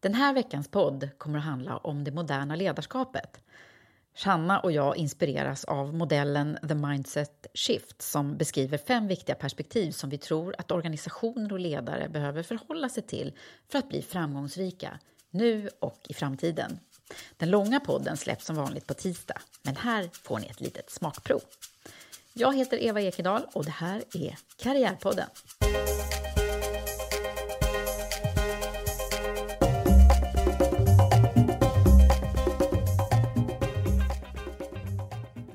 Den här veckans podd kommer att handla om det moderna ledarskapet. Shanna och jag inspireras av modellen The Mindset Shift som beskriver fem viktiga perspektiv som vi tror att organisationer och ledare behöver förhålla sig till för att bli framgångsrika, nu och i framtiden. Den långa podden släpps som vanligt på tisdag, men här får ni ett litet smakprov. Jag heter Eva Ekedal och det här är Karriärpodden.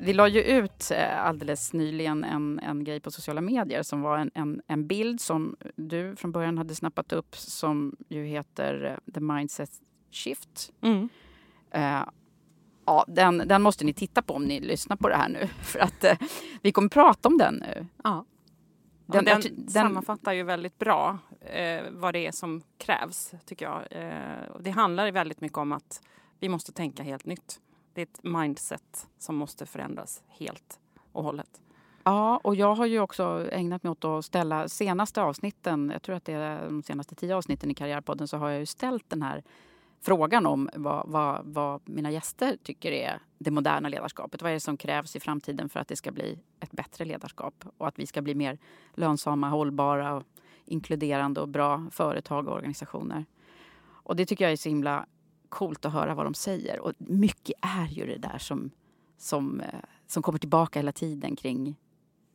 Vi la ju ut eh, alldeles nyligen en, en grej på sociala medier som var en, en, en bild som du från början hade snappat upp som ju heter eh, The Mindset Shift. Mm. Eh, ja, den, den måste ni titta på om ni lyssnar på det här nu. För att eh, vi kommer prata om den nu. Ja. Den- Den, den- sammanfattar ju väldigt bra eh, vad det är som krävs, tycker jag. Eh, det handlar väldigt mycket om att vi måste tänka helt nytt. Det är ett mindset som måste förändras helt och hållet. Ja, och jag har ju också ägnat mig åt att ställa senaste avsnitten, jag tror att det är de senaste tio avsnitten i Karriärpodden, så har jag ju ställt den här frågan om vad, vad, vad mina gäster tycker är det moderna ledarskapet. Vad är det som krävs i framtiden för att det ska bli ett bättre ledarskap och att vi ska bli mer lönsamma, hållbara, inkluderande och bra företag och organisationer. Och det tycker jag är så himla coolt att höra vad de säger. Och mycket är ju det där som, som, eh, som kommer tillbaka hela tiden kring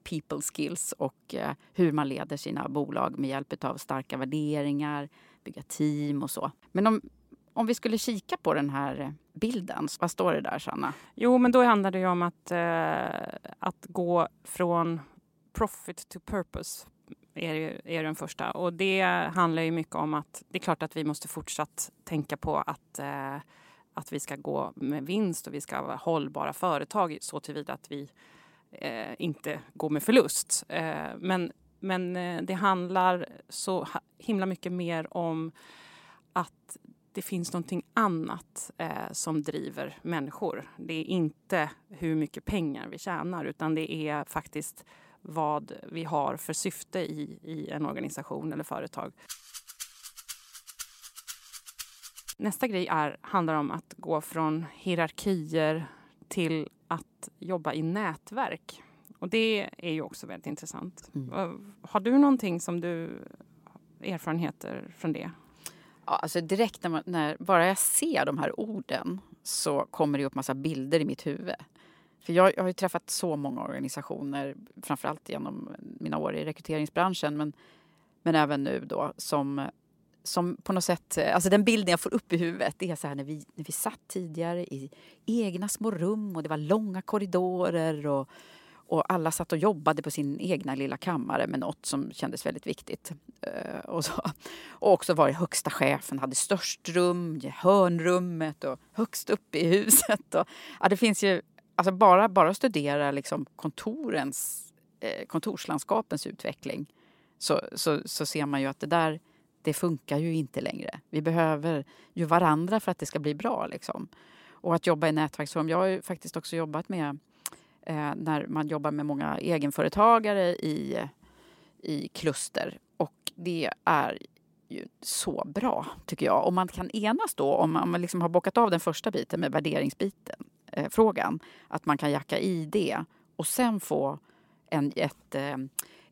people skills och eh, hur man leder sina bolag med hjälp av starka värderingar, bygga team och så. Men om, om vi skulle kika på den här bilden, vad står det där Sanna? Jo, men då handlar det ju om att, eh, att gå från profit to purpose är, ju- är den första. Och det handlar ju mycket om att det är klart att vi måste fortsatt tänka på att, eh, att vi ska gå med vinst och vi ska vara hållbara företag så tillvida att vi eh, inte går med förlust. Eh, men men eh, det handlar så himla mycket mer om att det finns någonting annat eh, som driver människor. Det är inte hur mycket pengar vi tjänar utan det är faktiskt vad vi har för syfte i, i en organisation eller företag. Nästa grej är, handlar om att gå från hierarkier till att jobba i nätverk. Och det är ju också väldigt intressant. Vad- Har du någonting som du erfarenheter från det? Ja, alltså direkt när, man, när bara jag ser de här orden så kommer det upp massa bilder i mitt huvud. För jag, jag har ju träffat så många organisationer, framförallt genom mina år i rekryteringsbranschen men, men även nu då, som, som på något sätt... Alltså den bilden jag får upp i huvudet det är så här när vi, när vi satt tidigare i egna små rum och det var långa korridorer och, och alla satt och jobbade på sin egna lilla kammare med något som kändes väldigt viktigt. Eh, och, så. och också var det högsta chefen hade störst rum, hörnrummet och högst upp i huset. Och, ja, det finns ju, alltså bara, bara studera liksom kontorens, eh, kontorslandskapens utveckling så, så, så ser man ju att det där det funkar ju inte längre. Vi behöver ju varandra för att det ska bli bra. Liksom. Och att jobba i nätverksform. Jag har ju faktiskt också jobbat med eh, när man jobbar med många egenföretagare i, i kluster. Och det är ju så bra, tycker jag. Om man kan enas då, om man, om man liksom har bockat av den första biten med värderingsbiten, eh, frågan, att man kan jacka i det och sen få en, ett, eh,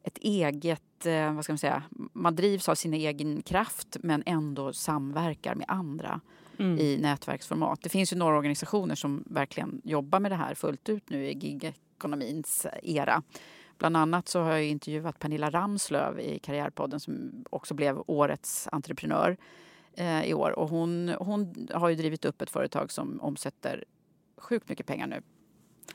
ett eget, eh, vad ska man säga, man drivs av sin egen kraft men ändå samverkar med andra mm. i nätverksformat. Det finns ju några organisationer som verkligen jobbar med det här fullt ut nu i gigekonomins era. Bland annat så har jag intervjuat Pernilla Ramslöv i Karriärpodden som också blev årets entreprenör eh, i år. Och hon, hon har ju drivit upp ett företag som omsätter sjukt mycket pengar nu.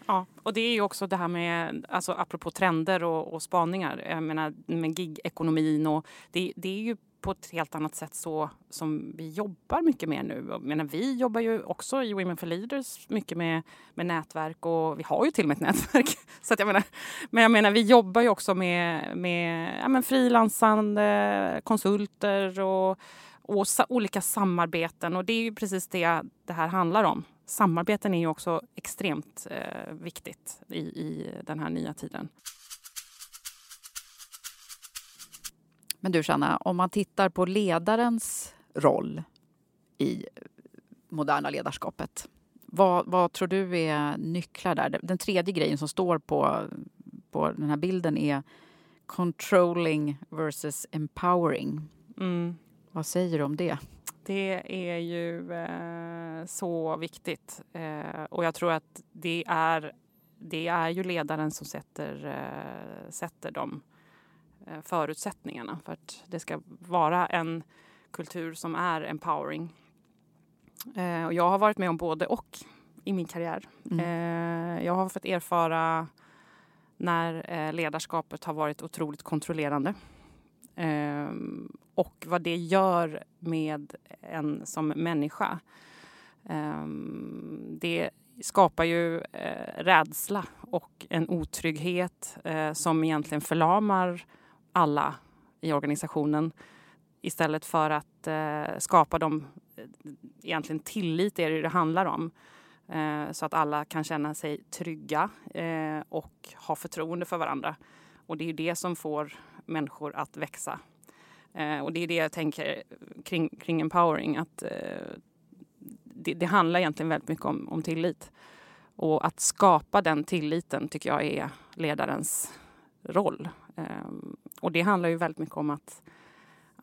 Ja, och det är ju också det här med, alltså apropå trender och, och spaningar, jag menar med gig-ekonomin och det, det är ju på ett helt annat sätt så som vi jobbar mycket mer nu. Jag menar, vi jobbar ju också i Women for Leaders mycket med, med nätverk och vi har ju till och med ett nätverk. så att jag menar, men jag menar, vi jobbar ju också med, med ja, men frilansande konsulter och, och sa, olika samarbeten och det är ju precis det det här handlar om. Samarbeten är ju också extremt eh, viktigt i, i den här nya tiden. Men du Sanna, om man tittar på ledarens roll i moderna ledarskapet. Vad, vad, tror du är nycklar där? Den tredje grejen som står på, på den här bilden är controlling versus empowering. Mm. Vad säger du om det? Det är ju eh, så viktigt. Eh, och jag tror att det är, det är ju ledaren som sätter, eh, sätter dem Eh, förutsättningarna för att det ska vara en kultur som är empowering. Eh, och jag har varit med om både och i min karriär. Mm. Eh, jag har fått erfara när ledarskapet har varit otroligt kontrollerande. Ehm, och vad det gör med en som människa. Ehm, det skapar ju eh, rädsla och en otrygghet eh, som egentligen förlamar alla i organisationen istället för att eh, skapa dem, eh, egentligen tillit är det det handlar om. Eh, så att alla kan känna sig trygga eh, och ha förtroende för varandra. Och det är ju det som får människor att växa. Eh, och det är det jag tänker kring, kring empowering. Att, eh, det, det, handlar egentligen väldigt mycket om, om tillit. Och att skapa den tilliten tycker jag är ledarens roll. Eh, och det handlar ju väldigt mycket om att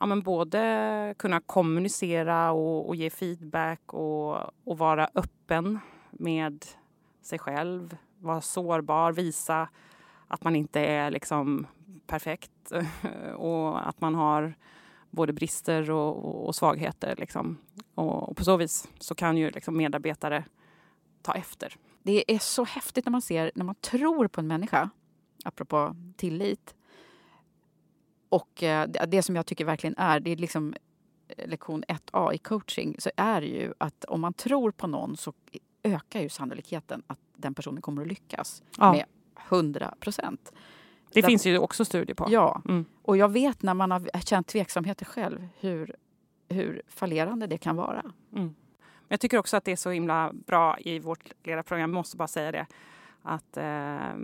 ja, men både kunna kommunicera och, och ge feedback och, och, vara öppen med sig själv, vara sårbar, visa att man inte är liksom perfekt och att man har både brister och, och svagheter. Liksom. Och, och, på så vis så kan ju liksom medarbetare ta efter. Det är så häftigt när man ser, när man tror på en människa, apropå tillit, och eh, det som jag tycker verkligen är, det är liksom eh, lektion 1A i coaching, så är det ju att om man tror på någon så ökar ju sannolikheten att den personen kommer att lyckas ja. med 100 procent. Det finns ju också studier på. Ja, mm. och jag vet när man har känt tveksamheter själv hur, hur fallerande det kan vara. Mm. Jag tycker också att det är så himla bra i vårt ledarprogram, jag måste bara säga det, att, eh,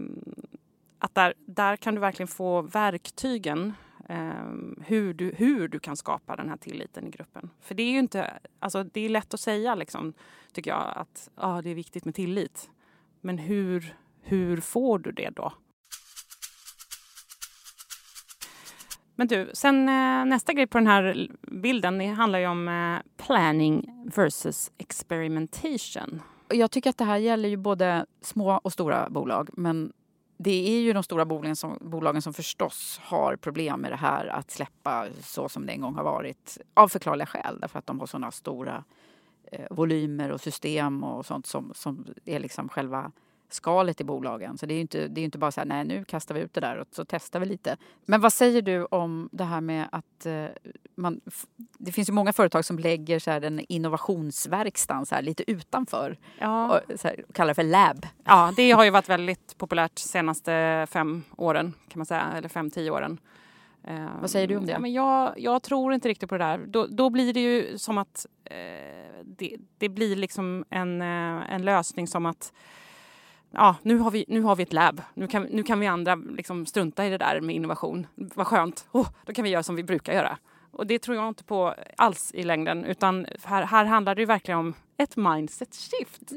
att där, där kan du verkligen få verktygen Um, hur, du, hur du kan skapa den här tilliten i gruppen. För det är ju inte, alltså det är lätt att säga liksom, tycker jag, att ah, det är viktigt med tillit. Men hur, hur får du det då? Men du, sen eh, nästa grej på den här bilden det handlar ju om eh, planning versus experimentation. Jag tycker att det här gäller ju både små och stora bolag. Men det är ju de stora bolagen som, bolagen som förstås har problem med det här att släppa så som det en gång har varit. Av förklarliga skäl, därför att de har såna stora eh, volymer och system och sånt som, som är liksom själva skalet i bolagen. Så det är ju inte, det är inte bara så här, nej nu kastar vi ut det där och så testar vi lite. Men vad säger du om det här med att eh, man... Det finns ju många företag som lägger så här, den innovationsverkstan så här, lite utanför. Ja. Och, så här, och kallar det för lab. Ja, det har ju varit väldigt populärt senaste fem åren kan man säga, eller fem, tio åren. Eh, Vad säger du om det? Ja, men jag, jag tror inte riktigt på det där. Då, då blir det ju som att eh, det, det, blir liksom en, eh, en lösning som att ja, nu har vi, nu har vi ett lab. Nu kan, nu kan vi andra liksom strunta i det där med innovation. Vad skönt. Oh, då kan vi göra som vi brukar göra. Och det tror jag inte på alls i längden. Utan här, här handlar det verkligen om ett mindset shift.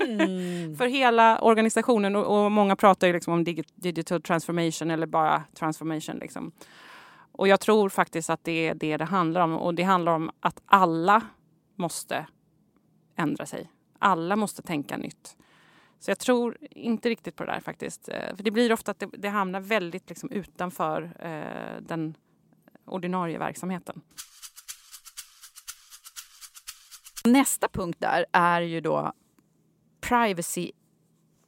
Mm. för hela organisationen. Och, och, många pratar ju liksom om digital transformation eller bara transformation. Liksom. Och jag tror faktiskt att det är det det handlar om. Och det handlar om att alla måste ändra sig. Alla måste tänka nytt. Så jag tror inte riktigt på det där faktiskt. Eh, för det blir ofta att det, det hamnar väldigt liksom utanför eh, den ordinarie verksamheten. Nästa punkt där är ju då privacy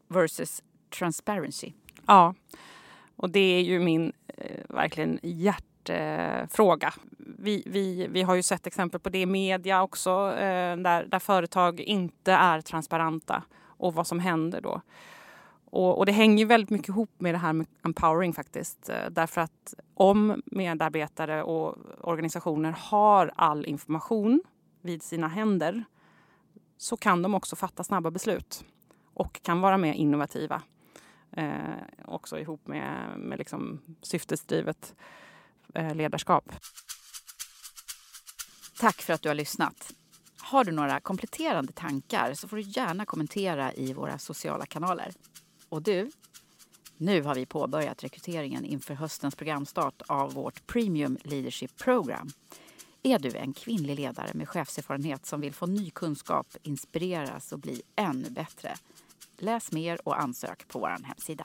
versus transparency. Ja, och det är ju min eh, verkligen hjärtefråga. Vi, vi, vi har ju sett exempel på det i media också eh, där, där företag inte är transparenta och vad som händer då. Och, och, det hänger väldigt mycket ihop med det här med empowering faktiskt. Eh, därför att om medarbetare och organisationer har all information vid sina händer så kan de också fatta snabba beslut och kan vara mer innovativa. Eh, också ihop med, med liksom syftesdrivet eh, ledarskap. Tack för att du har lyssnat. Har du några kompletterande tankar så får du gärna kommentera i våra sociala kanaler. Och du, nu har vi påbörjat rekryteringen inför höstens programstart av vårt Premium Leadership Program. Är du en kvinnlig ledare med chefserfarenhet som vill få ny kunskap, inspireras och bli ännu bättre? Läs mer och ansök på vår hemsida.